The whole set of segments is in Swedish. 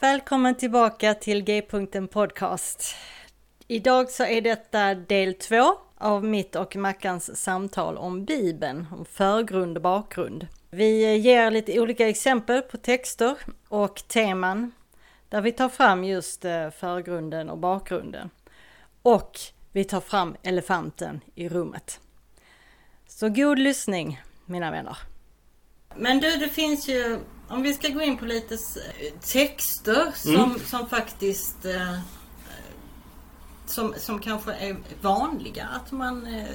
Välkommen tillbaka till G-punkten Podcast. Idag så är detta del två av mitt och Mackans samtal om Bibeln, om förgrund och bakgrund. Vi ger lite olika exempel på texter och teman där vi tar fram just eh, förgrunden och bakgrunden. Och vi tar fram elefanten i rummet. Så god lyssning mina vänner. Men du, det finns ju, om vi ska gå in på lite texter som, mm. som faktiskt eh, som, som kanske är vanliga att man eh,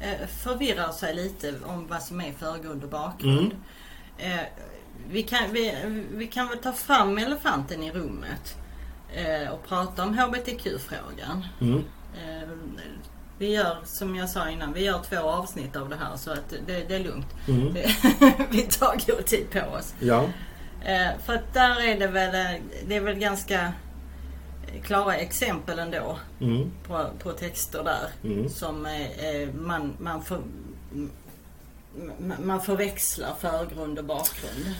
eh, förvirrar sig lite om vad som är förgrund och bakgrund. Mm. Eh, vi, kan, vi, vi kan väl ta fram elefanten i rummet eh, och prata om HBTQ-frågan. Mm. Eh, vi gör som jag sa innan, vi gör två avsnitt av det här så att det, det är lugnt. Mm. vi tar god tid på oss. Ja. Eh, för att där är det väl, det är väl ganska klara exempel ändå mm. på, på texter där mm. som eh, man, man, för, man förväxlar förgrund och bakgrund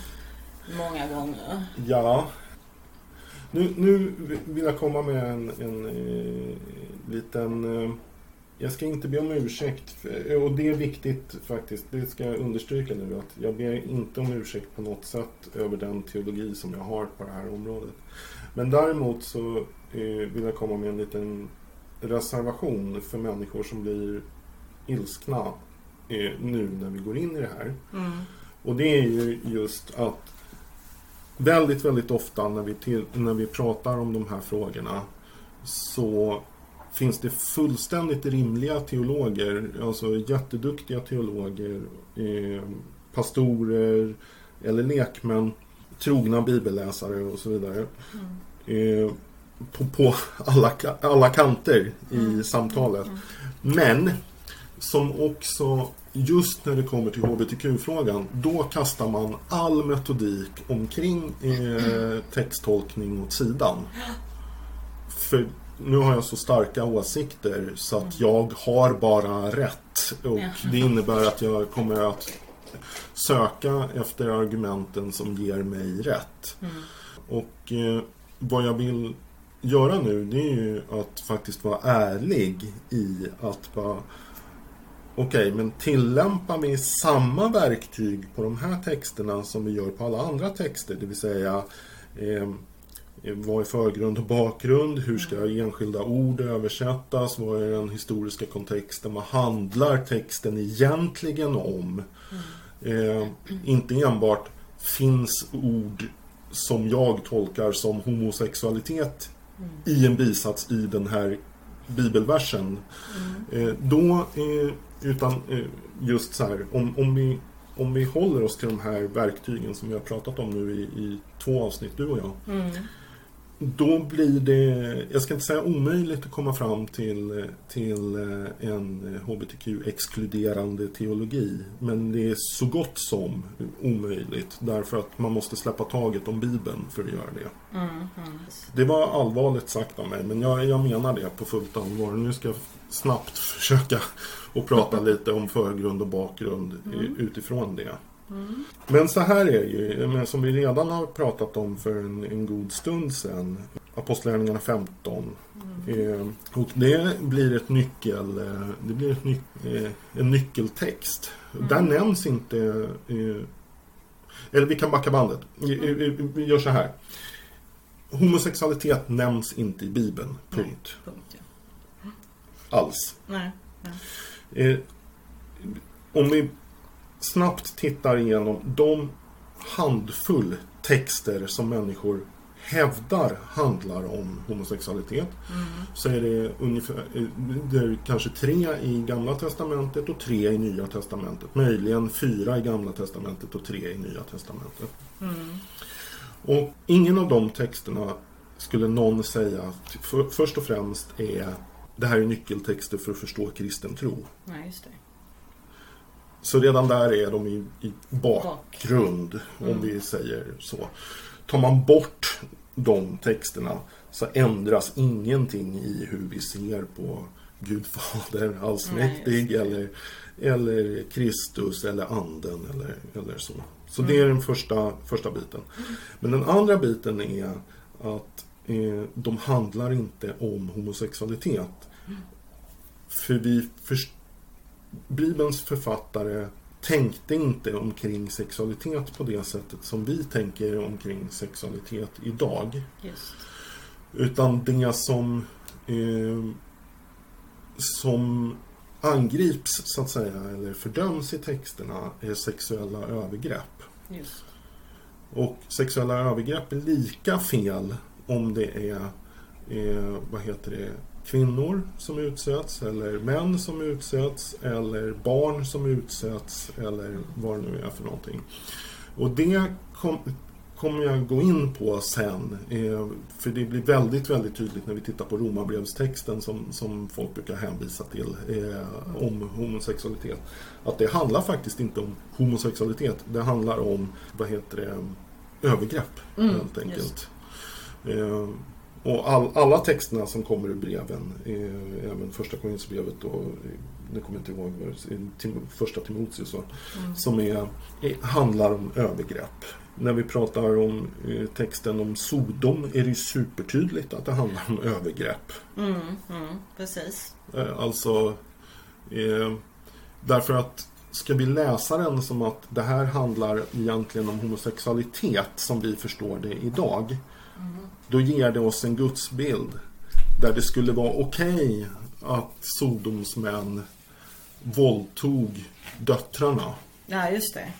många gånger. Ja. Nu, nu vill jag komma med en, en, en eh, liten eh, jag ska inte be om ursäkt. Och det är viktigt faktiskt. Det ska jag understryka nu. Att jag ber inte om ursäkt på något sätt över den teologi som jag har på det här området. Men däremot så eh, vill jag komma med en liten reservation för människor som blir ilskna eh, nu när vi går in i det här. Mm. Och det är ju just att väldigt, väldigt ofta när vi, till, när vi pratar om de här frågorna så finns det fullständigt rimliga teologer, alltså jätteduktiga teologer, eh, pastorer eller lekmän, trogna bibelläsare och så vidare. Mm. Eh, på, på alla, alla kanter i mm. samtalet. Mm. Men som också just när det kommer till HBTQ-frågan, då kastar man all metodik omkring eh, texttolkning åt sidan. För nu har jag så starka åsikter så att jag har bara rätt. Och det innebär att jag kommer att söka efter argumenten som ger mig rätt. Mm. Och eh, vad jag vill göra nu det är ju att faktiskt vara ärlig i att bara Okej, okay, men tillämpar vi samma verktyg på de här texterna som vi gör på alla andra texter? Det vill säga eh, vad är förgrund och bakgrund? Hur ska enskilda ord översättas? Vad är den historiska kontexten? Vad handlar texten egentligen om? Eh, inte enbart finns ord som jag tolkar som homosexualitet i en bisats i den här bibelversen. Eh, då, eh, utan eh, just så här, om, om, vi, om vi håller oss till de här verktygen som vi har pratat om nu i, i två avsnitt, du och jag. Mm då blir det, jag ska inte säga omöjligt att komma fram till, till eh, en HBTQ-exkluderande teologi. Men det är så gott som omöjligt därför att man måste släppa taget om Bibeln för att göra det. Mm, mm. Det var allvarligt sagt av mig men jag, jag menar det på fullt allvar. Nu ska jag snabbt försöka att prata lite om förgrund och bakgrund mm. utifrån det. Mm. Men så här är ju, som vi redan har pratat om för en, en god stund sedan. Apostlagärningarna 15. Mm. Eh, och det blir ett nyckel, eh, det blir ett ny, eh, en nyckeltext. Mm. Där nämns inte, eh, eller vi kan backa bandet. Vi, gör så här. Homosexualitet nämns inte i Bibeln, punkt. Punkt ja. Alls. Nej, nej. Eh, om vi snabbt tittar igenom de handfull texter som människor hävdar handlar om homosexualitet mm. så är det ungefär det är kanske tre i Gamla Testamentet och tre i Nya Testamentet. Möjligen fyra i Gamla Testamentet och tre i Nya Testamentet. Mm. Och ingen av de texterna skulle någon säga att för, först och främst är det här är nyckeltexter för att förstå kristen tro. Nej, just det. Så redan där är de i, i bakgrund, mm. om vi säger så. Tar man bort de texterna så ändras ingenting i hur vi ser på Gud Fader allsmäktig Nej, eller, eller Kristus eller anden eller, eller så. Så det är den första, första biten. Men den andra biten är att eh, de handlar inte om homosexualitet. För vi för, Bibelns författare tänkte inte omkring sexualitet på det sättet som vi tänker omkring sexualitet idag. Just. Utan det som, eh, som angrips så att säga eller fördöms i texterna är sexuella övergrepp. Just. Och sexuella övergrepp är lika fel om det är eh, vad heter det, kvinnor som utsätts eller män som utsätts eller barn som utsätts eller vad det nu är för någonting. Och det kom, kommer jag gå in på sen. Eh, för det blir väldigt, väldigt tydligt när vi tittar på romarbrevstexten som, som folk brukar hänvisa till eh, om homosexualitet. Att det handlar faktiskt inte om homosexualitet. Det handlar om, vad heter det, övergrepp Mm, helt enkelt. Eh, och all, alla texterna som kommer ur breven, eh, även första Korinthierbrevet och nu kommer jag inte ihåg, vad det Tim, första Timoteus va? som är, handlar om övergrepp. När vi pratar om eh, texten om Sodom är det ju supertydligt att det handlar om övergrepp. Mm, mm, precis. Eh, alltså, eh, därför att ska vi läsa den som att det här handlar egentligen om homosexualitet som vi förstår det idag. Då ger det oss en gudsbild där det skulle vara okej att Sodoms män våldtog döttrarna. Ja, just det.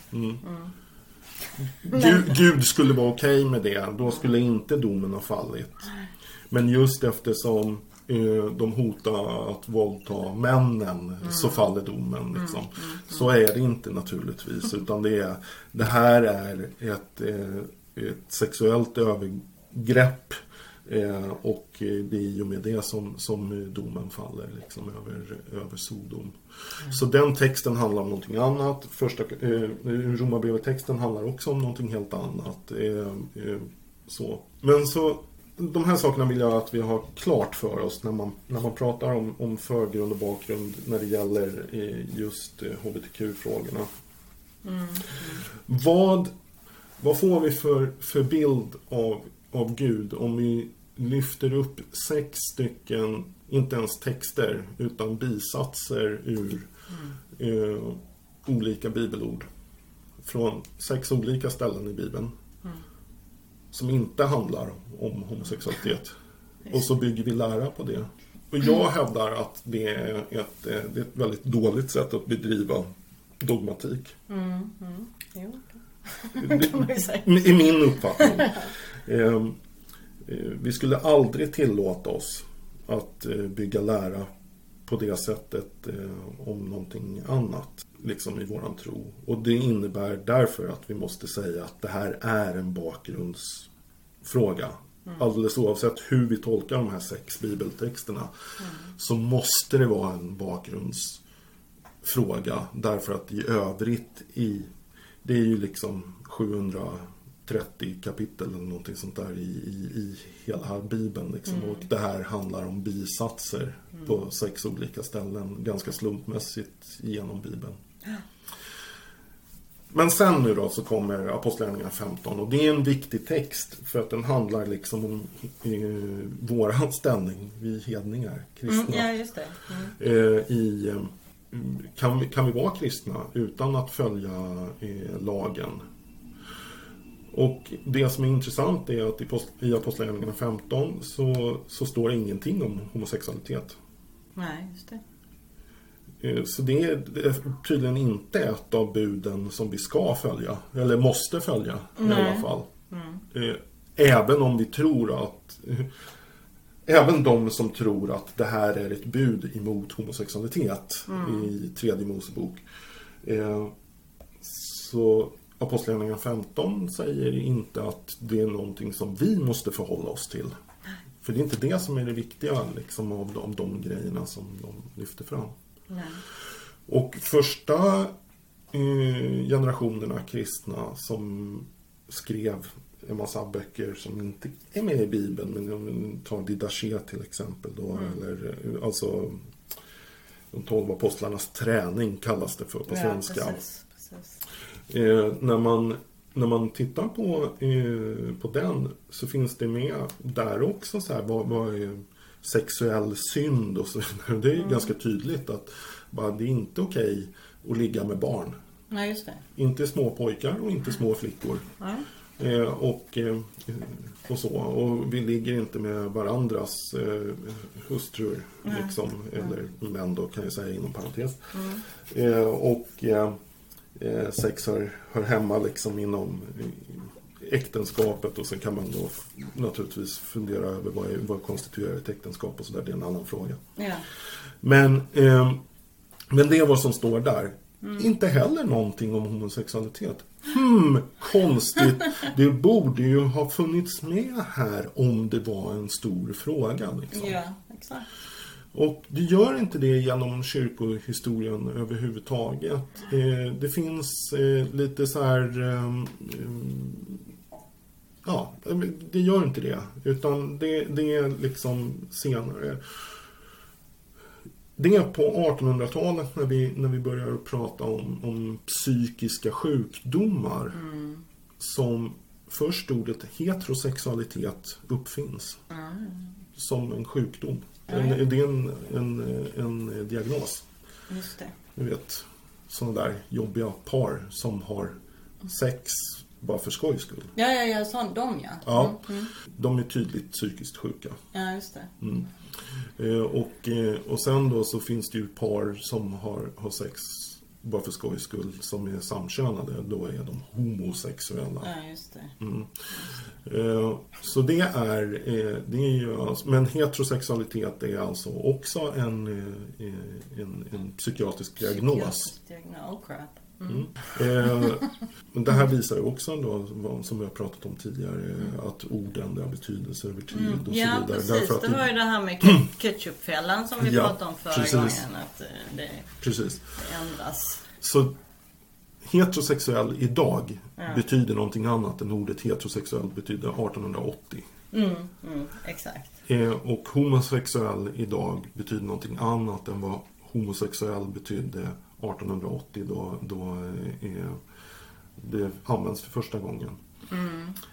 Gud, Gud skulle vara okej med det. Då skulle inte domen ha fallit. Men just eftersom eh, de hotar att våldta männen så faller domen. Liksom. Så är det inte naturligtvis. Utan det, är, det här är ett, eh, ett sexuellt övergrepp. Eh, och det är i och med det som, som domen faller liksom, över, över Sodom. Så den texten handlar om någonting annat. Första eh, Romarbrevet-texten handlar också om någonting helt annat. Eh, eh, så. Men så de här sakerna vill jag att vi har klart för oss när man, när man pratar om, om förgrund och bakgrund när det gäller eh, just eh, HBTQ-frågorna. Vad, vad får vi för, för bild av, av Gud om vi lyfter upp sex stycken, inte ens texter, utan bisatser ur eh, olika bibelord. Från sex olika ställen i Bibeln. Som inte handlar om homosexualitet. Och så bygger vi lära på det. Och jag hävdar att det är ett, eh, det är ett väldigt dåligt sätt att bedriva dogmatik. Jo, Det- kan man ju säga. I min uppfattning. Eh, eh, Vi skulle aldrig tillåta oss att eh, bygga lära på det sättet eh, om någonting annat. Liksom i våran tro. Och det innebär därför att vi måste säga att det här är en bakgrundsfråga. Alldeles oavsett hur vi tolkar de här sex bibeltexterna. Så måste det vara en bakgrundsfråga. Därför att i övrigt i det är ju liksom 730 kapitel eller någonting sånt där i, i, i hela Bibeln. Liksom. Och det här handlar om bisatser på sex olika ställen. Ganska slumpmässigt genom Bibeln. Men sen nu då så kommer Apostlagärningarna 15 och det är en viktig text för att den handlar liksom om eh, våran ställning, vi hedningar, kristna. Mm, ja, just det. Mm. Eh, i, eh, kan, vi, kan vi vara kristna utan att följa eh, lagen? Och det som är intressant är att i, post, i Apostlagärningarna 15 så, så står det ingenting om homosexualitet. Nej, just det. Eh, Så det är, tydligen inte ett av buden som vi ska följa, eller måste följa i Nej. alla fall. Eh, Även om vi tror att Även de som tror att det här är ett bud emot homosexualitet i tredje Mosebok. Eh, Så Apostlagärningarna 15 säger inte att det är någonting som vi måste förhålla oss till. För det är inte det som är det viktiga liksom, av, de, av de grejerna som de lyfter fram. Nej. Och första eh, generationerna kristna som skrev en massa böcker som inte är med i Bibeln, men om vi tar Didache till exempel då, eller eh, alltså de tolv apostlarnas träning kallas det för på Ja, svenska. precis, precis. Eh, när, man, när man tittar på, eh, på den så finns det med där också så här, vad, vad är sexuell synd och så vidare. Det är ju ganska tydligt att bara, det är inte okej att ligga med barn. Nej, just det. Inte små pojkar och inte små flickor. Ja. Eh, och, eh, och så. Och vi ligger inte med varandras eh, hustrur. Liksom, eller män då kan jag säga inom parentes. Eh, och eh, sex hör, hör hemma liksom inom äktenskapet och sen kan man då naturligtvis fundera över vad, är, vad konstituerar ett äktenskap och sådär. Det är en annan fråga. Ja. Men, eh, men det är vad som står där. Inte heller någonting om homosexualitet. Hmm, konstigt. Det borde ju ha funnits med här om det var en stor fråga. Liksom. ja, exakt. Och det gör inte det genom kyrkohistorien överhuvudtaget. Eh, det finns eh, lite så här... ehm, ja, det gör inte det. Utan det, det är liksom senare. Det är på 1800-talet när vi, när vi börjar prata om, om psykiska sjukdomar som först ordet heterosexualitet uppfinns som en sjukdom. En, det är en, en, en diagnos. Just det. Ni vet, sådana där jobbiga par som har sex bara för skojs skull. Ja, ja, ja, sån, de ja. Ja, de är tydligt psykiskt sjuka. Ja, just det. Mm. Eh, och, eh, och sen då så finns det ju par som har, har sex bara för skojs skull som är samkönade. Då är de homosexuella. Ja, just det. Mm. Eh, Så det är, eh, det är ju, alltså- men heterosexualitet är alltså också en, eh, eh, en, en psykiatrisk diagnos. Psykiatrisk diagnos. Oh, crap. Mm. Eh, Men det här visar ju också då, som vi har pratat om tidigare, att ord ändrar betydelse över tid och så Mm. Ja, vidare. precis. Därför att Det var ju det här med ke- ketchupfällan som vi Ja, pratade om förra precis. gången. Att eh, det Precis. ändras. Så heterosexuell idag Ja. betyder någonting annat än ordet heterosexuell betyder 1880. Mm, mm, exakt. Eh, Och homosexuell idag betyder någonting annat än vad homosexuell betydde 1880 då, då eh, det används för första gången.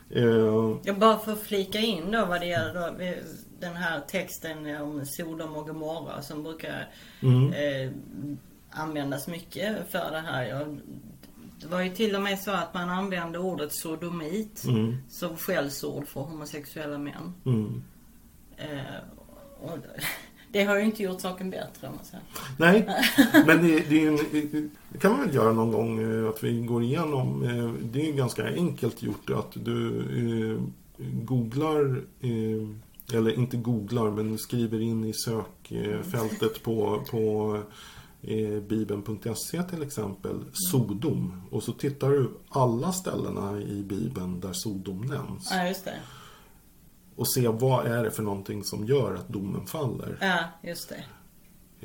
Eh, Jag bara för att flika in då vad det gäller då, vi- den här texten om Sodom och Gomorra som brukar mm, eh, användas mycket för det här. Ja, det var ju till och med så att man använde ordet sodomit mm, som skällsord för homosexuella män. mm. Eh, och det har ju inte gjort saken bättre om man säger. Nej, men det, det, en, det kan man väl göra någon gång eh, att vi går igenom. eh, Det är ganska enkelt gjort att du eh, googlar, eller inte googlar, men skriver in i sökfältet på, på bibeln.se till exempel, Sodom. Och så tittar du alla ställena i Bibeln där Sodom nämns. Ja, just det. Och se vad är det för någonting som gör att domen faller. Ja, just det.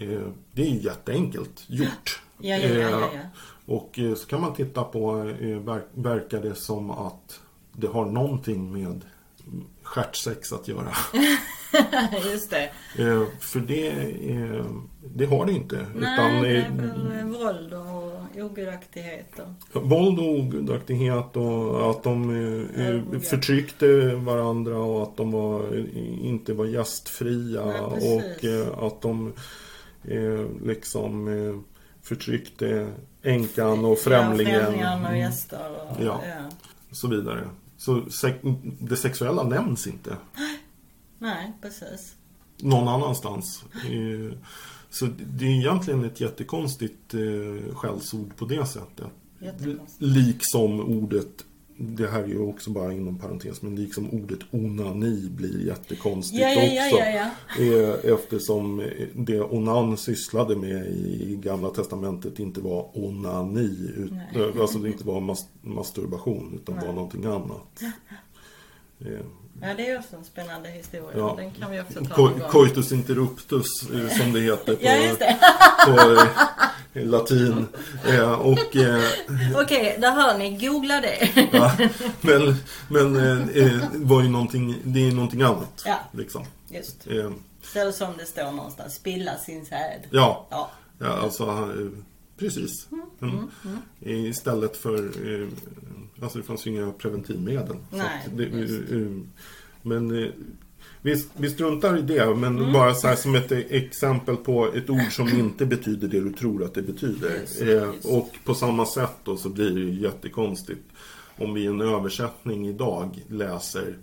Eh, Det är jätteenkelt gjort. Ja, ja, ja, ja, ja. Eh, Och eh, så kan man titta på, ver- verkar det som att det har någonting med stjärtsex att göra. just det. Eh, För det, eh, det har det inte. Nej, det är väl våld och ogudaktighet och... Våld och ogudaktighet och att de eh, förtryckte varandra och att de var, eh, inte var gästfria precis. och att de liksom förtryckte änkan och främlingen Ja, främlingar och gäster och... Ja. ja. och så vidare. Så sex- det sexuella nämns inte Nej, precis. någon annanstans. Eh, Så det är egentligen ett jättekonstigt eh, skällsord på det sättet. Jättekonstigt. Liksom ordet, det här är ju också bara inom parentes, men liksom ordet onani blir jättekonstigt Ja, ja, också. ja. Eh, Eftersom eh, det onan sysslade med i Gamla Testamentet inte var onani. ut- Nej. eh, Alltså det inte var mas- masturbation utan Nej. var någonting annat. Ja, det är också en spännande historia. Ja. Den kan vi också ta gång. Coitus interruptus eh, som det heter på, Ja, det. på eh, latin. Eh, Och eh, Okej, där hör ni. Googla det. Ja, men men eh, eh, var ju någonting, det är någonting annat. Ja. Liksom. Just. Eh, Så som det står någonstans. Spilla sin säd. ja, Ja. ja, alltså precis. Mm. Istället för, alltså det fanns ju inga preventivmedel. Nej, det, eh, men eh, vi, vi struntar i det, men Mm. bara så som ett exempel på ett ord som inte betyder det du tror att det betyder. Just, Eh, just. och på samma sätt då så blir det ju jättekonstigt om vi i en översättning idag läser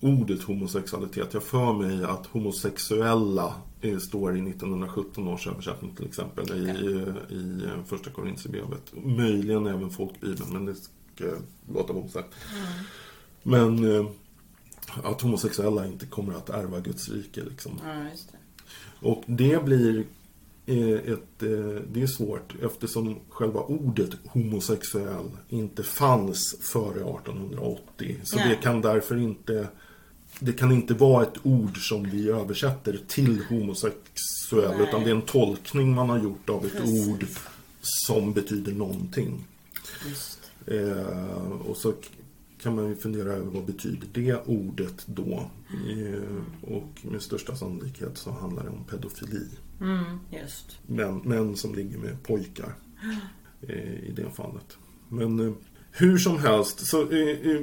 ordet homosexualitet. Jag för mig att homosexuella eh, står i 1917 års översättning till exempel i, i, i eh, första Korinthierbrevet. Möjligen även folkbibeln, men det ska jag låta vara osagt. Men eh, att homosexuella inte kommer att ärva Guds rike liksom. Ja, det. Och det blir eh, ett, eh, det är svårt eftersom själva ordet homosexuell inte fanns före 1880. Så Nej. det kan därför inte det kan inte vara ett ord som vi översätter till homosexuell Nej. utan det är en tolkning man har gjort av ett Precis. ord som betyder någonting. Just. Eh, och så kan man ju fundera över vad betyder det ordet då? Eh, och med största sannolikhet så handlar det om pedofili. Mm, just. Män, män som ligger med pojkar eh, i det fallet. Men eh, hur som helst, så, eh, eh,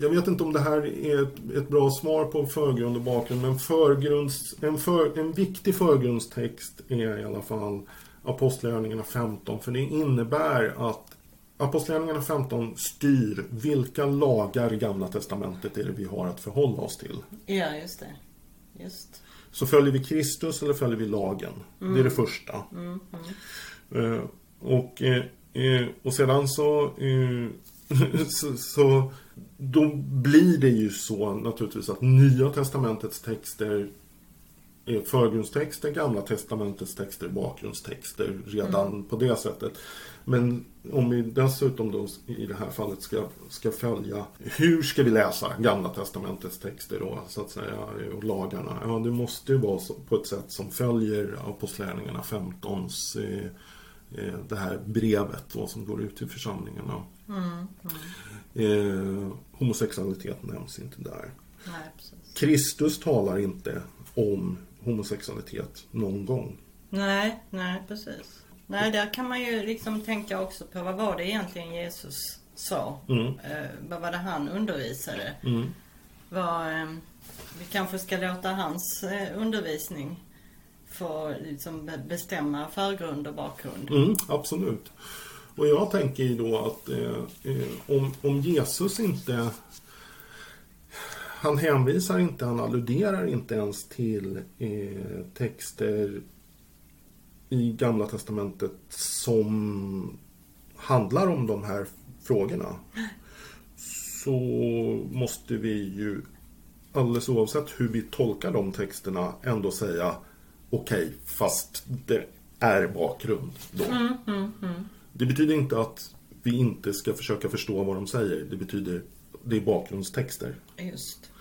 jag vet inte om det här är ett, ett bra svar på förgrund och bakgrund, men förgrunds, en, för, en viktig förgrundstext är i alla fall Apostlagärningarna 15, för det innebär att Apostlagärningarna 15 styr vilka lagar i Gamla Testamentet är det vi har att förhålla oss till. Ja, just det. Just. Så följer vi Kristus eller följer vi lagen? Det är det första. Eh, och, eh, eh, och sedan så, eh, så, så då blir det ju så naturligtvis att Nya Testamentets texter förgrundstexter, Gamla Testamentets texter bakgrundstexter redan på det sättet. Men om vi dessutom då i det här fallet ska, ska följa, hur ska vi läsa Gamla Testamentets texter då, så att säga, och lagarna? Ja, det måste ju vara så, på ett sätt som följer Apostlagärningarna 15s eh, eh, det här brevet då, som går ut till församlingarna. Eh, homosexualitet nämns inte där. Nej. Kristus talar inte om homosexualitet någon gång. Nej, nej, precis. Nej, där kan man ju liksom tänka också på vad var det egentligen Jesus sa? Mm. Eh, vad var det han undervisade? Mm. Vad, eh, vi kanske ska låta hans eh, undervisning få liksom be- bestämma förgrund och bakgrund. Mm, absolut. Och jag tänker ju då att eh, eh, om, om Jesus inte... Han hänvisar inte, han alluderar inte ens till eh, texter i Gamla Testamentet som handlar om de här frågorna. Så måste vi ju alldeles oavsett hur vi tolkar de texterna ändå säga okej, fast det är bakgrund då. Det betyder inte att vi inte ska försöka förstå vad de säger. Det betyder det är bakgrundstexter. Just.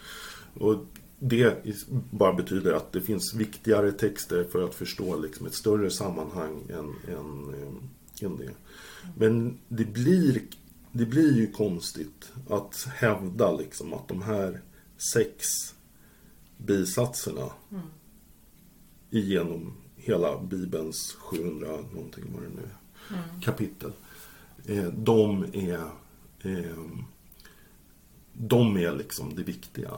Och det bara betyder att det finns viktigare texter för att förstå liksom ett större sammanhang än, än, eh, än det. Men det blir, det blir ju konstigt att hävda liksom att de här sex bisatserna genom hela Bibelns 700 någonting vad det nu är, kapitel. Eh, de är eh, de är liksom det viktiga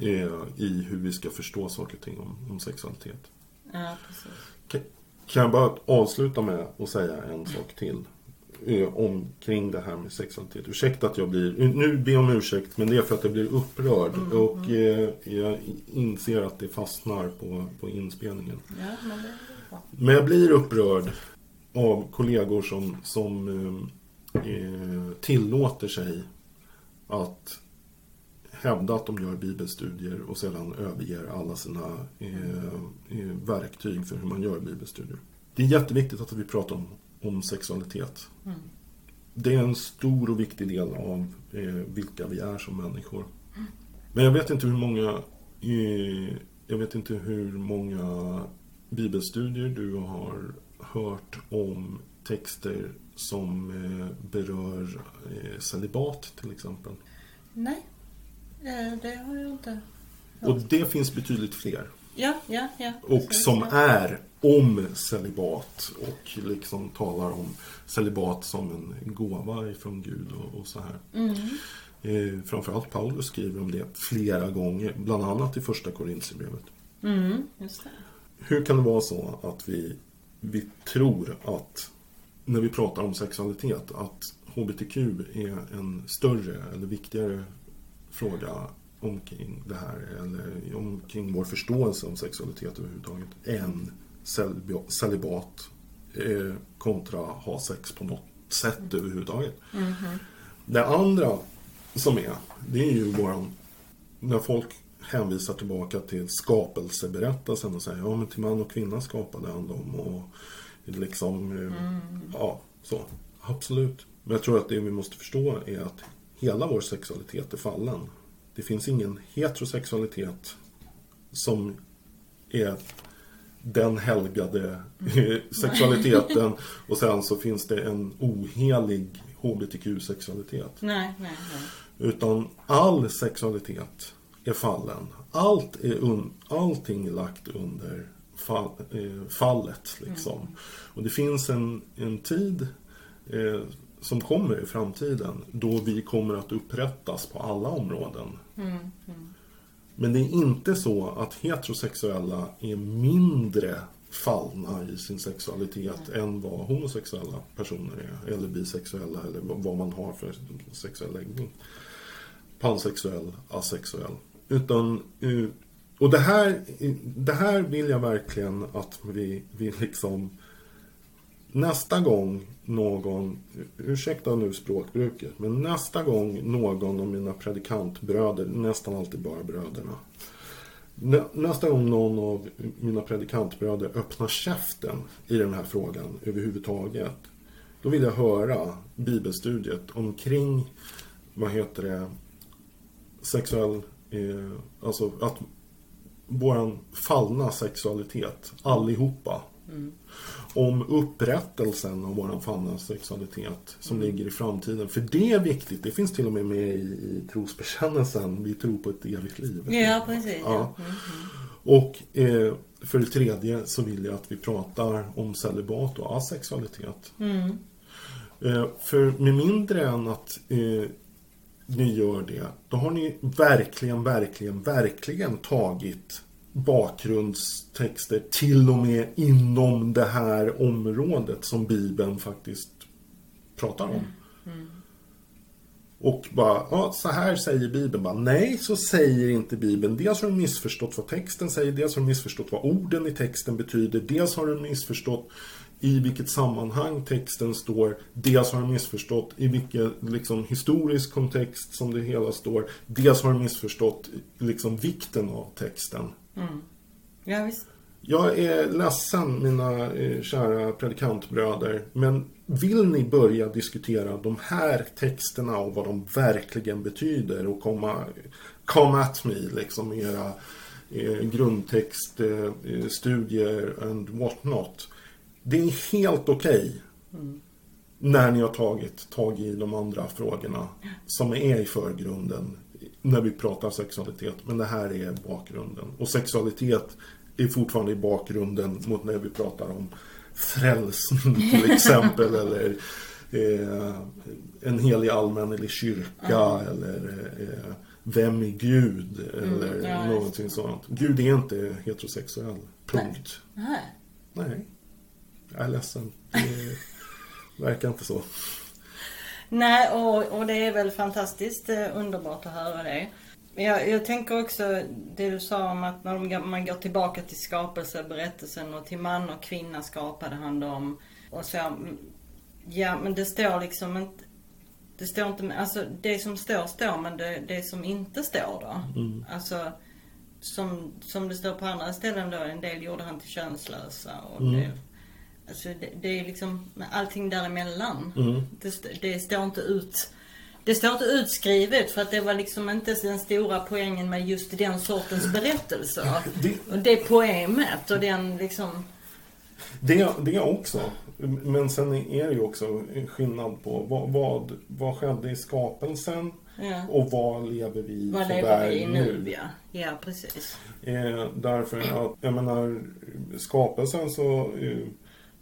eh, i hur vi ska förstå saker och ting om, om sexualitet. Ja. Kan, kan jag bara avsluta med att säga en sak till eh, omkring det här med sexualitet. Ursäkta att jag blir, nu ber jag om ursäkt, men det är för att jag blir upprörd och eh, jag inser att det fastnar på, på inspelningen. Ja, men. Men jag blir upprörd av kollegor som, som eh, tillåter sig att hävda att de gör bibelstudier och sedan överger alla sina eh, eh, verktyg för hur man gör bibelstudier. Det är jätteviktigt att vi pratar om, om sexualitet. Det är en stor och viktig del av eh, vilka vi är som människor. Men jag vet inte hur många eh, Jag vet inte hur många bibelstudier du har hört om texter som eh, berör eh, celibat till exempel. Nej, eh, det har jag inte. Och det finns betydligt fler. Ja, ja, ja. Och som är om celibat och liksom talar om celibat som en gåva ifrån Gud och, och så här. Mm. Eh, framförallt Paulus skriver om det flera gånger, bland annat i första Korintierbrevet. Mm. Hur kan det vara så att vi, vi tror att när vi pratar om sexualitet att HBTQ är en större eller viktigare fråga omkring det här eller omkring vår förståelse om sexualitet överhuvudtaget än celib- celibat eh, kontra ha sex på något sätt överhuvudtaget. Det andra som är, det är ju våran, när folk hänvisar tillbaka till skapelseberättelsen och säger ja men till man och kvinna skapade han dem och liksom, eh, ja så. Absolut. Men jag tror att det vi måste förstå är att hela vår sexualitet är fallen. Det finns ingen heterosexualitet som är den helgade sexualiteten och sen så finns det en ohelig HBTQ-sexualitet. Nej, nej, nej. Utan all sexualitet är fallen. Allt är un, allting är lagt under fall, eh, fallet. Liksom. Och det finns en, en tid eh, som kommer i framtiden då vi kommer att upprättas på alla områden. Men det är inte så att heterosexuella är mindre fallna i sin sexualitet än vad homosexuella personer är. Eller bisexuella eller vad man har för sexuell läggning. Pansexuell, asexuell. Utan, eh, och det här, det här vill jag verkligen att vi, vi liksom Nästa gång någon, ursäkta nu språkbruket, men nästa gång någon av mina predikantbröder, nästan alltid bara bröderna. Nä, nästa gång någon av mina predikantbröder öppnar käften i den här frågan överhuvudtaget. Då vill jag höra bibelstudiet omkring, vad heter det, sexuell, eh, alltså att våran fallna sexualitet, allihopa. Om upprättelsen av våran fallna sexualitet som ligger i framtiden. För det är viktigt, det finns till och med med i, i trosbekännelsen. Vi tror på ett evigt liv. Ja, precis. Ja. Ja. Och eh, för det tredje så vill jag att vi pratar om celibat och asexualitet. Eh, för med mindre än att eh, ni gör det, då har ni verkligen, verkligen, verkligen tagit bakgrundstexter till och med inom det här området som Bibeln faktiskt pratar om. Och bara, ja, så här säger Bibeln. Bara, Nej, så säger inte Bibeln. Dels har du missförstått vad texten säger, dels har du missförstått vad orden i texten betyder, dels har du missförstått i vilket sammanhang texten står, dels har du missförstått i vilken liksom, historisk kontext som det hela står, dels har du missförstått liksom, vikten av texten. ja, visst. Jag är ledsen mina eh, kära predikantbröder, men vill ni börja diskutera de här texterna och vad de verkligen betyder och komma come at me liksom med era eh, grundtextstudier eh, and what not. Det är helt okej när ni har tagit tag i de andra frågorna som är i förgrunden när vi pratar sexualitet. Men det här är bakgrunden. Och sexualitet är fortfarande i bakgrunden mot när vi pratar om frälsning till exempel. eller eh, en helig allmännelig kyrka. Eller eh, vem är Gud? Eller ja, någonting sånt. Gud är inte heterosexuell. Punkt. Nej. Nej. Jag är ledsen. Det verkar inte så. Nej, och, och det är väl fantastiskt eh, underbart att höra det. Jag, jag tänker också det du sa om att när de- man går tillbaka till skapelseberättelsen och till man och kvinna skapade han dem. Och så, mm, ja men det står liksom inte, det står inte, alltså det som står står men det, det som inte står då. Alltså som, som det står på andra ställen då, en del gjorde han till könslösa och det, Alltså det, det är liksom allting däremellan. Det, st- det står inte ut det står inte utskrivet för att det var liksom inte den stora poängen med just den sortens berättelser. Det- Och det poemet och den liksom... Det, det också. Men sen är det ju också skillnad på vad, vad, vad skedde i skapelsen Ja. Och vad lever vi Vad lever vi i värld nu? Ja, ja precis. Eh, därför att, jag menar, skapelsen så eh,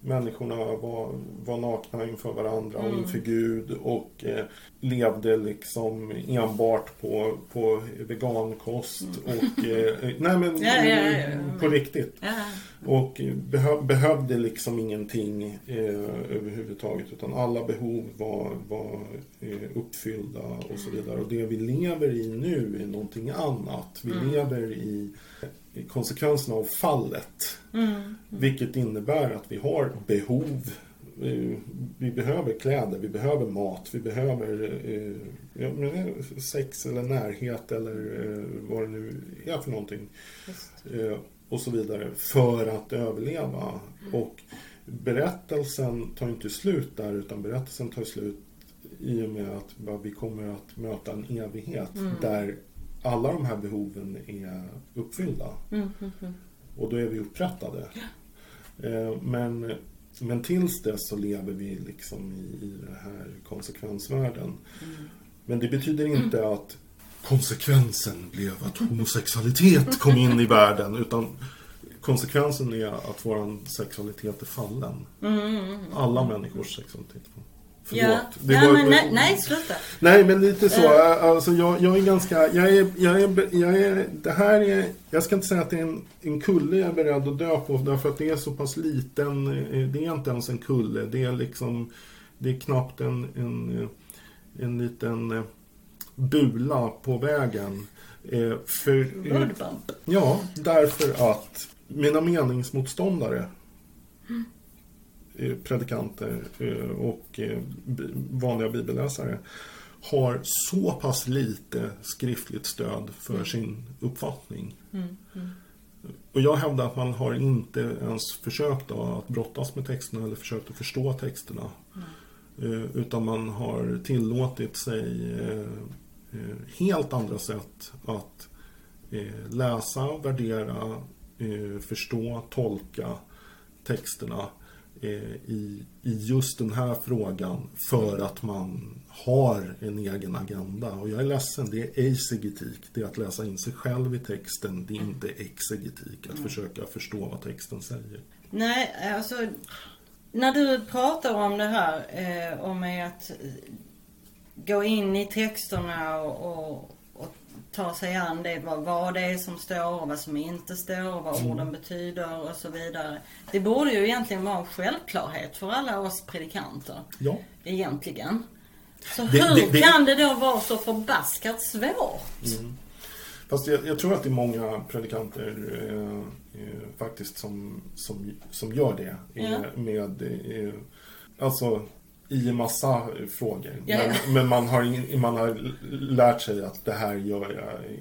människorna var, var nakna inför varandra Mm. och inför Gud och eh, levde liksom enbart på, på vegankost och eh, nej men Mm. Ja, ja, ja, på riktigt. Och behö, behövde liksom ingenting eh, överhuvudtaget utan alla behov var, var eh, uppfyllda och så vidare. Och det vi lever i nu är någonting annat. Vi lever i, i konsekvenserna av fallet. Mm. Vilket innebär att vi har behov. Eh, Vi behöver kläder, vi behöver mat, vi behöver eh, är sex eller närhet eller eh, vad det nu är för någonting eh, och så vidare för att överleva. Och berättelsen tar inte slut där utan berättelsen tar slut i och med att vi kommer att möta en evighet där alla de här behoven är uppfyllda. Mm, mm, mm. Och då är vi upprättade. Eh, Men, men tills dess så lever vi liksom i, i den här konsekvensvärlden. Men det betyder inte att konsekvensen blev att homosexualitet kom in i världen. Utan konsekvensen är att vår sexualitet är fallen. Alla människors sexualitet är fallen. Förlåt. Ja, Det ja var- men nej, nej, sluta. Nej, men lite så. Eh. Alltså, jag, jag är ganska... Jag är, jag är, jag är, det här är... Jag ska inte säga att det är en, en kulle jag är beredd att dö på. Därför att det är så pass liten. eh, Det är inte ens en kulle. Det är liksom... Det är knappt en, en, eh, en liten bula på vägen. För. Ja, därför att mina meningsmotståndare eh, predikanter eh, och eh, vanliga bibelläsare har så pass lite skriftligt stöd för sin uppfattning. Och jag hävdar att man har inte ens försökt att brottas med texterna eller försökt att förstå texterna. Eh, Utan man har tillåtit sig eh, eh, helt andra sätt att eh, läsa, värdera, eh, förstå, tolka texterna eh, Eh, i, i just den här frågan för att man har en egen agenda. Och jag är ledsen, det är exegetik. Det är att läsa in sig själv i texten. Det är inte exegetik, att försöka förstå vad texten säger. Nej, alltså när du pratar om det här eh, om att gå in i texterna och, och, ta sig an det, vad, vad det är som står och vad som inte står och vad orden betyder och så vidare. Det borde ju egentligen vara en självklarhet för alla oss predikanter. Ja, Egentligen. Så Det- hur det- det- kan det då vara så förbaskat svårt? Fast jag, jag tror att det är många predikanter eh, eh, faktiskt som, som, som gör det. Eh, Ja. Med, eh, alltså i massa frågor. Ja, ja. Men, men man, har, in- man har lärt sig att det här gör jag.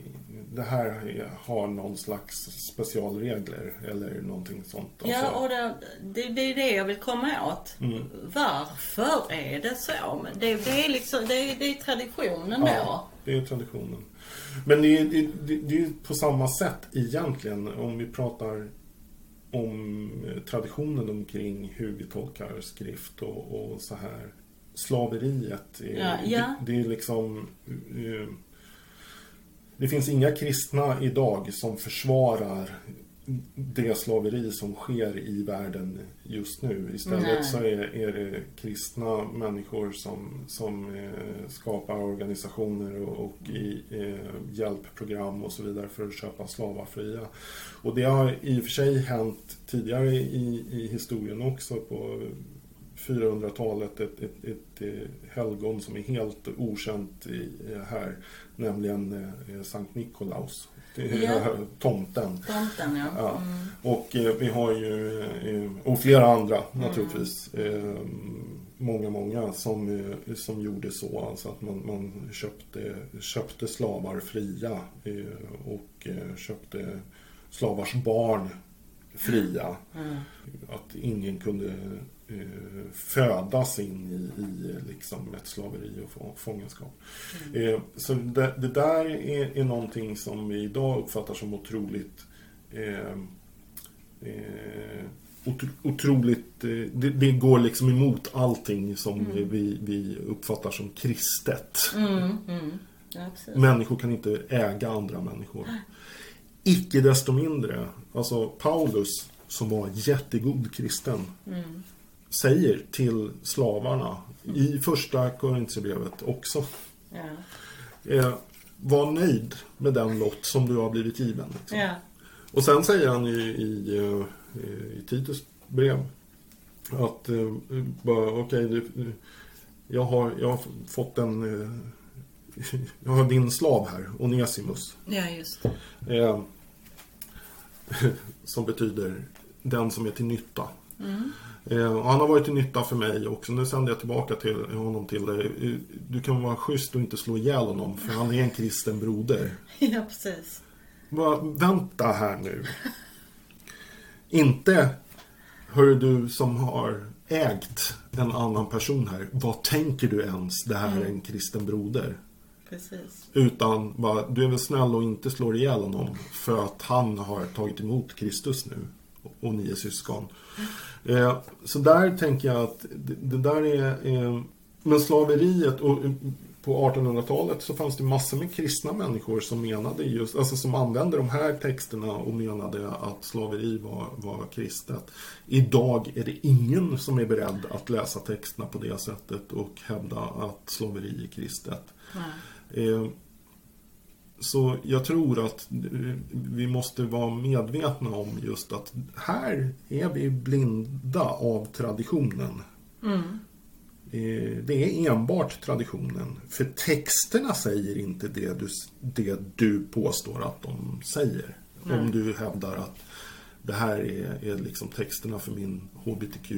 Det här är- har någon slags specialregler eller någonting sånt. Ja, Alltså, och det, det, det är det jag vill komma åt. Mm. Varför är det så? Det, det, är liksom, det, det är traditionen då. Ja, det är traditionen. Men det är, det, det, det är på samma sätt egentligen om vi pratar om eh, traditionen omkring hur vi tolkar skrift och, och så här. Slaveriet, är, Ja, ja. Det, det är liksom... eh, Det finns inga kristna idag som försvarar det slaveri som sker i världen just nu. Istället Nej. så är, är det kristna människor som, som eh, skapar organisationer och, och i, eh, hjälpprogram och så vidare för att köpa slavar fria. Och det har i och för sig hänt tidigare i, i historien också på 400-talet ett, ett, ett eh, helgon som är helt okänt i, eh, här, nämligen eh, Sankt Nikolaus. Ja. tomten. Tomten ja. Ja. Mm. Och eh, vi har ju, eh, och flera andra naturligtvis, eh, många, många som, eh, som gjorde så. Alltså att man, man köpte, köpte slavar fria eh, och eh, köpte slavars barn fria. Mm. Att ingen kunde födas in i, i liksom ett slaveri och få- fångenskap. Eh, så det, det där är, är någonting som vi idag uppfattar som otroligt eh, eh, otroligt, eh, det, det går liksom emot allting som vi, vi uppfattar som kristet. Mm, mm. Människor kan inte äga andra människor. Icke desto mindre, alltså Paulus som var jättegod kristen Mm. säger till slavarna i första Korintierbrevet också Ja. eh, Var nöjd med den lott som du har blivit given. Liksom. Ja. Och sen säger han i, i, eh, i Titus brev att eh, okej, du- jag, har, jag har fått en eh, jag har din slav här, Onesimus. ja, just. Eh, som betyder den som är till nytta. Mm. Eh, och han har varit till nytta för mig också. Nu sänder jag tillbaka till honom till dig. Eh, Du kan vara schysst och inte slå ihjäl honom för han är en kristen broder. Ja, precis. Va, vänta här nu. Inte, hör du som har ägt en annan person här. Vad tänker du ens? Det här är en kristen broder. Precis. Utan bara, du är väl snäll och inte slår ihjäl honom för att han har tagit emot Kristus nu. Och ni är syskon. Eh, så där tänker jag att det, det där är... Eh, men slaveriet och eh, på 1800-talet så fanns det massor med kristna människor som menade just, alltså som använde de här texterna och menade att slaveri var, var kristet. Idag är det ingen som är beredd att läsa texterna på det sättet och hävda att slaveri är kristet. Eh, Så jag tror att eh, vi måste vara medvetna om just att här är vi blinda av traditionen. Mm. Eh, Det är enbart traditionen. För texterna säger inte det du, det du påstår att de säger. Nej. Om du hävdar att det här är, är liksom texterna för min HBTQ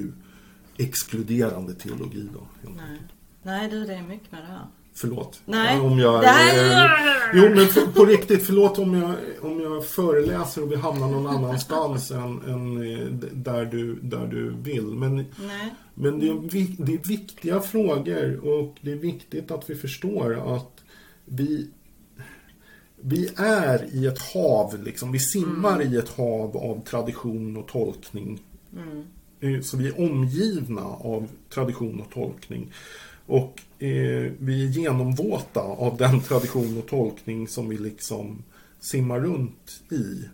exkluderande teologi då. Nej. Nej, du, det är mycket med det här. Förlåt. Nej. Om jag, Nej. eh, jo, men för, på riktigt, förlåt om jag, om jag föreläser och vi hamnar någon annanstans än, än eh, där, du, där du vill. Men, Nej. men det, är, det är viktiga frågor och det är viktigt att vi förstår att vi, vi är i ett hav, liksom. vi simmar i ett hav av tradition och tolkning. Mm. Eh, Så vi är omgivna av tradition och tolkning. Och eh, vi är genomvåta av den tradition och tolkning som vi liksom simmar runt i.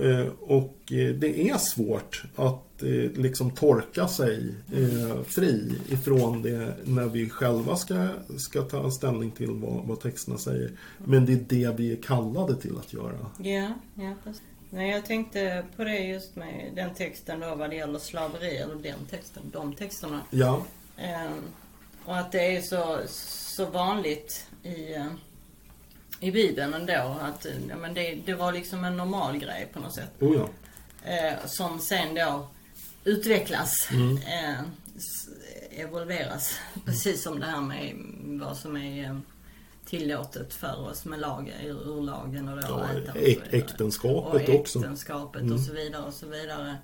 Eh, och eh, det är svårt att eh, liksom torka sig eh, fri ifrån det när vi själva ska, ska ta ställning till vad, vad texterna säger. Men det är det vi är kallade till att göra. Ja, ja precis. Nej, jag tänkte på det just med den texten då vad det gäller slaveri, eller den texten, de texterna. Ja, Ehm, och att det är så, så vanligt i, eh, i Bibeln ändå. Att eh, ja, men det, det var liksom en normal grej på något sätt. oh ja. Eh, som sen då utvecklas. Mm. Eh, evolveras. Precis som det här med vad som är eh, tillåtet för oss med lag, ur, ur lagen och då ja äta och äktenskapet och också. äktenskapet Mm. och så vidare och så vidare.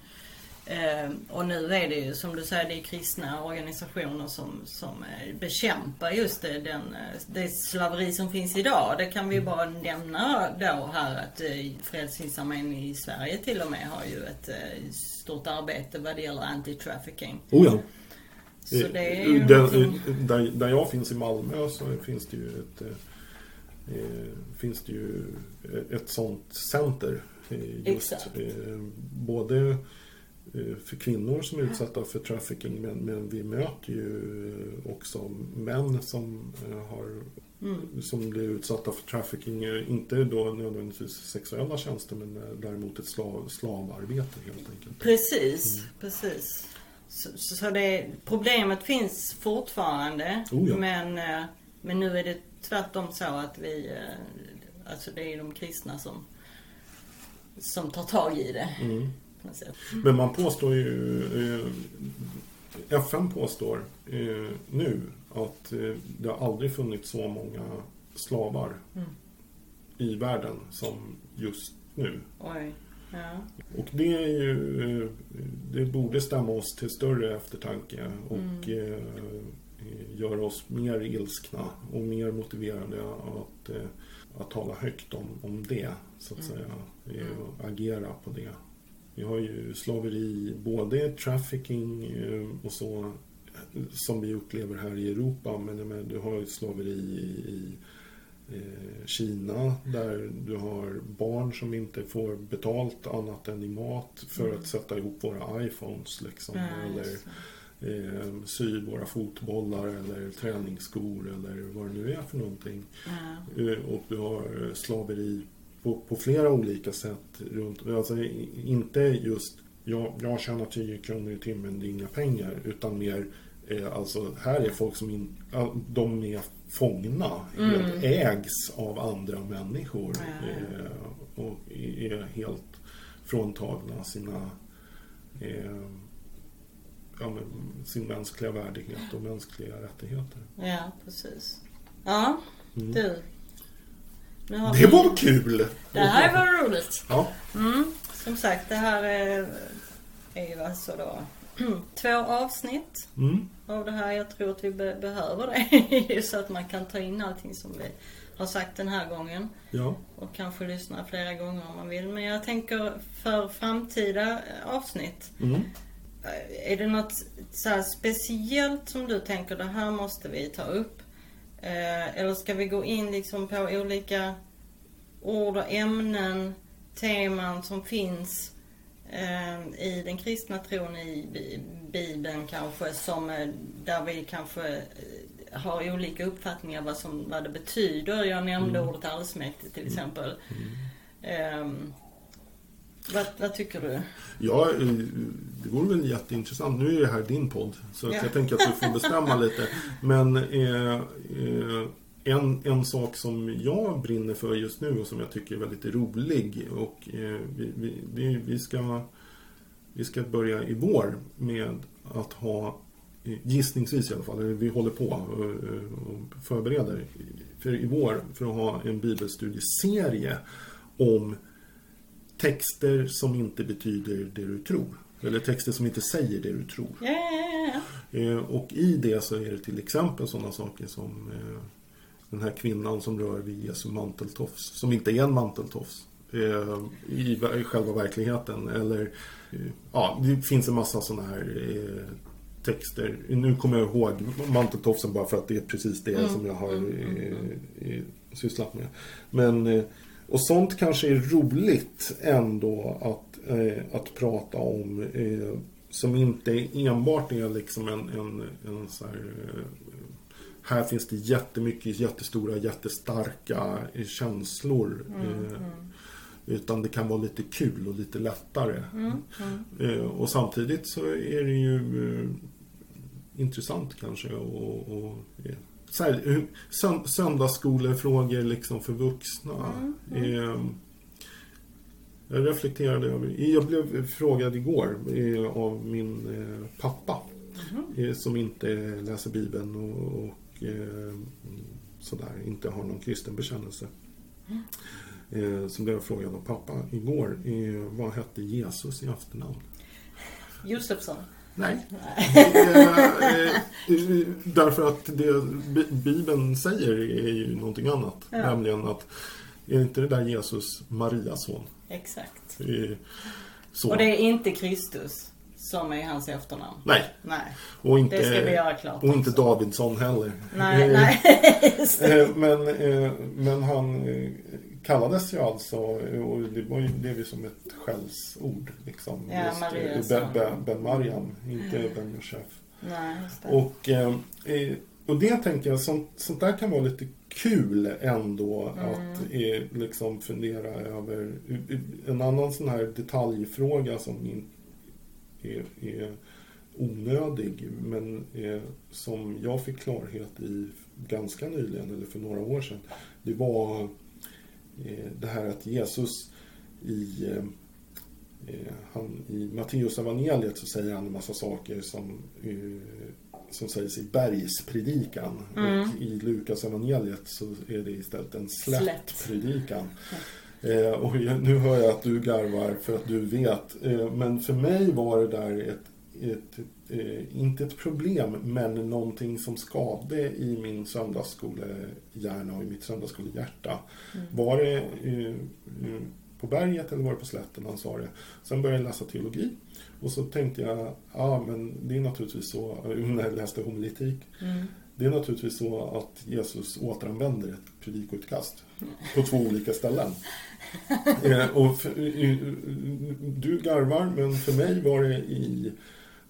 Eh, och nu är det ju som du säger, det är kristna organisationer som, som eh, bekämpar just det, den, eh, det slaveri som finns idag. Det kan vi bara nämna då här att eh, Frälsningsarmén i Sverige till och med har ju ett stort arbete vad det gäller anti-trafficking. Oh ja. Så det är ju där, där, där jag finns i Malmö så finns det ju ett, finns det ju ett sånt center. Just, Exakt. både för kvinnor som är utsatta för trafficking men, men vi möter ju också män som eh, har Mm. som blir utsatta för trafficking, eh, inte då nödvändigtvis sexuella tjänster men eh, däremot ett slav, slavarbete helt enkelt. Precis, Mm. precis. Så, så det, problemet finns fortfarande. Oh ja. men, eh, men nu är det tvärtom så att vi, eh, alltså det är de kristna som, som tar tag i det. Mm. På något sätt. Men man påstår ju, eh, FN påstår eh, nu att eh, det har aldrig funnits så många slavar Mm. i världen som just nu. Oj. Ja. Och det är ju, eh, det borde stämma oss till större eftertanke och Mm. eh, göra oss mer ilskna och mer motiverade att, eh, att tala högt om, om det, så att Mm. säga. Eh, och agera på det. Vi har ju slaveri, både trafficking eh, och så som vi upplever här i Europa, men jag menar, du har ju slaveri i, i eh, Kina där du har barn som inte får betalt annat än i mat för Mm. att sätta ihop våra iPhones liksom. Ja, eller eh, sy våra fotbollar eller träningsskor eller vad det nu är för någonting. Eh, Och du har slaveri på, på flera olika sätt. Runt, alltså inte just jag, jag tjänar 10 kronor i timmen, det är inga pengar. Utan mer, eh, alltså här är folk som in, de är fångna, helt ägs av andra människor. Eh, och är helt fråntagna sina eh, ja, men, sin mänskliga värdighet och mänskliga rättigheter. ja, precis. Ja, Mm. du. Nu Det var kul! Det här var roligt. Ja. Mm, som sagt, det här är, är ju alltså då två avsnitt Mm. av det här. Jag tror att vi be- behöver det. så att man kan ta in allting som vi har sagt den här gången. Ja. Och kanske lyssna flera gånger om man vill. Men jag tänker för framtida avsnitt. Mm. Är det något så speciellt som du tänker, det här måste vi ta upp? Eh, eller ska vi gå in liksom på olika ord och ämnen, teman som finns eh, i den kristna tron i Bi- Bibeln kanske som eh, där vi kanske har olika uppfattningar vad, som, vad det betyder. Jag nämnde Mm. ordet allsmäktig till exempel. Ehm, vad, vad tycker du? Ja, eh, det vore väl jätteintressant. Nu är det här din podd, så Ja. jag tänker att du får bestämma lite. Men eh, eh, en, en sak som jag brinner för just nu och som jag tycker är väldigt rolig och eh, vi, vi, vi, vi, ska, vi ska börja i vår med att ha eh, Gissningsvis i alla fall, vi håller på och förbereder för i vår för att ha en bibelstudieserie om texter som inte betyder det du tror. Eller texter som inte säger det du tror. Ja, ja, Eh, och i det så är det till exempel sådana saker som eh, den här kvinnan som rör vid Jesu manteltofs. Som inte är en manteltofs eh, i, själva verkligheten. Eller, eh, ja, det finns en massa sådana här texter. Nu kommer jag ihåg manteltofsen bara för att det är precis det som jag har eh, sysslat med. Men och sånt kanske är roligt ändå att, eh, att prata om. Eh, som inte enbart är liksom en, en, en så här, eh, här finns det jättemycket jättestora, jättestarka eh, känslor. eh, Utan det kan vara lite kul och lite lättare. Eh, och samtidigt så är det ju eh, intressant kanske och, och så här, sönd- söndagsskolefrågor liksom för vuxna. Eh, jag reflekterade över, jag blev frågad igår eh, av min eh, pappa eh, som inte läser Bibeln och, och eh, sådär, inte har någon kristen bekännelse. Eh, som blev frågad av pappa igår, vad hette Jesus i efternamn? Josefsson. Nej. Eh, eh, eh, därför att det Bi- Bibeln säger är ju någonting annat. Ja. Nämligen att är inte det där Jesus Marias son? Exakt. Så. Och det är inte Kristus som är hans efternamn. Nej, Nej, och inte, det ska vi göra klart. och inte också. Davidsson heller. Nej, nej. Men, men han kallades ju alltså, och det var ju som ett skällsord. Liksom. Ja, Just, Marias ben, ben, ben Mariam, inte Ben Josef. Och, eh, eh, och det tänker jag, sånt, sånt där kan vara lite kul ändå att eh, liksom fundera över. En annan sån här detaljfråga som in, är, är onödig men eh, som jag fick klarhet i ganska nyligen, eller för några år sedan. Det var det här att Jesus i eh, Eh, han, I Matteus evangeliet så säger han en massa saker som, eh, som sägs i bergspredikan. Och i Lukas evangeliet så är det istället en Slätt. slättpredikan. Eh, och nu hör jag att du garvar för att du vet. Eh, men för mig var det där ett, ett, eh, inte ett problem, men någonting som skavde i min söndagsskolehjärna och i mitt söndagsskolehjärta. Var det eh, eh, på berget eller var det på slätten han sa det. Sen började jag läsa teologi och så tänkte jag, ja men det är naturligtvis så, eh, när jag läste homiletik. Mm. Det är naturligtvis så att Jesus återanvänder ett predikoutkast på två olika ställen. Eh, och för, eh, du garvar, men för mig var det i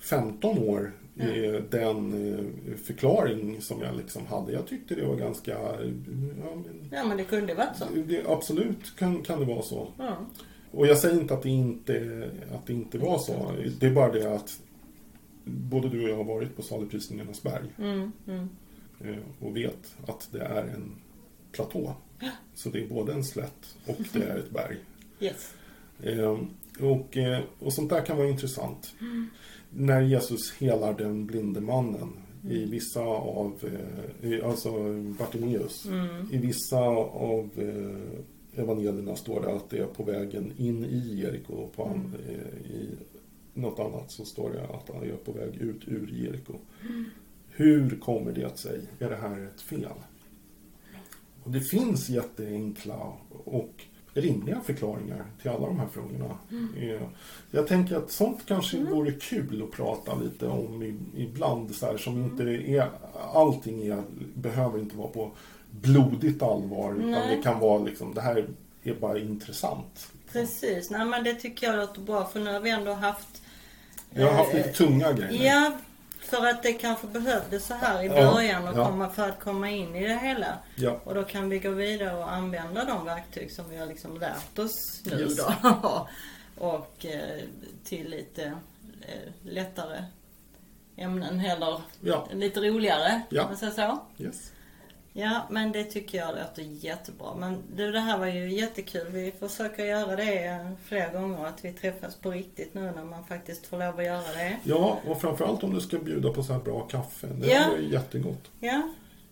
15 år eh, den eh, förklaring som jag liksom hade. Jag tyckte det var ganska... Ja, men, Ja men det kunde varit så. det, absolut kan, kan det vara så. Ja. Och jag säger inte att det inte, att det inte var så. Det är bara det att både du och jag har varit på saligprisningarnas berg Mm, mm. eh, och vet att det är en platå. Så det är både en slätt och det är ett berg. Yes. Eh, Och, eh, och sånt där kan vara intressant. När Jesus helar den blinde mannen i vissa av, eh, alltså Bartimeus, i vissa av eh, evangelierna står det att det är på vägen in i Jeriko och på eh, i något annat så står det att han är på väg ut ur Jeriko. Hur kommer det sig? Är det här ett fel? Och det finns jätteenkla och rimliga förklaringar till alla de här frågorna. Eh, Jag tänker att sånt kanske vore kul att prata lite om ibland. Så här, som inte är, allting är, behöver inte vara på blodigt allvar. Utan Nej. det kan vara liksom, det här är bara intressant. Precis, nej men det tycker jag låter bra för nu har vi ändå haft Jag har haft lite tunga grejer. Ja, för att det kanske behövdes så här i Ja, början och ja. komma, för att komma in i det hela. Ja. Och då kan vi gå vidare och använda de verktyg som vi har liksom lärt oss nu Yes. då. och eh, till lite eh, lättare ämnen eller Ja. lite roligare. Ja. om man säger så. Yes. Ja, men det tycker jag låter jättebra. Men du, det här var ju jättekul. Vi försöker göra det fler gånger, att vi träffas på riktigt nu när man faktiskt får lov att göra det. ja, och framförallt om du ska bjuda på så här bra kaffe. Det Ja. är jättegott. Ja,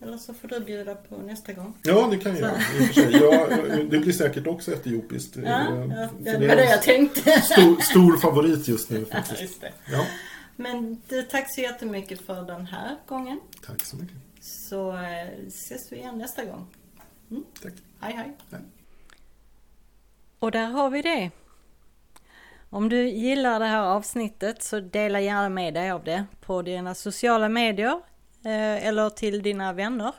eller så får du bjuda på nästa gång. Ja, det kan jag göra. i och för sig. Ja, det blir säkert också etiopiskt. Ja, Eh, ja det det var det jag tänkte. stor, stor favorit just nu Ja, faktiskt. just det. Ja, Men du, tack så jättemycket för den här gången. tack så mycket. Så eh, ses vi igen nästa gång. Tack. Hej hej. Och där har vi det. Om du gillar det här avsnittet så dela gärna med dig av det på dina sociala medier eh, eller till dina vänner.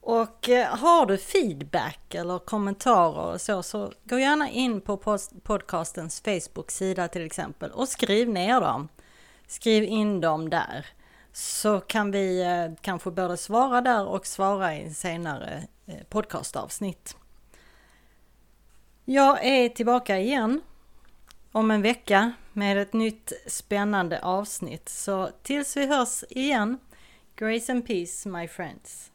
Och eh, har du feedback eller kommentarer och så, så gå gärna in på podcastens Facebook-sida till exempel och skriv ner dem. Skriv in dem där. Så kan vi eh, kanske både svara där och svara i senare eh, podcastavsnitt. Jag är tillbaka igen om en vecka med ett nytt spännande avsnitt. Så tills vi hörs igen, Grace and Peace my friends.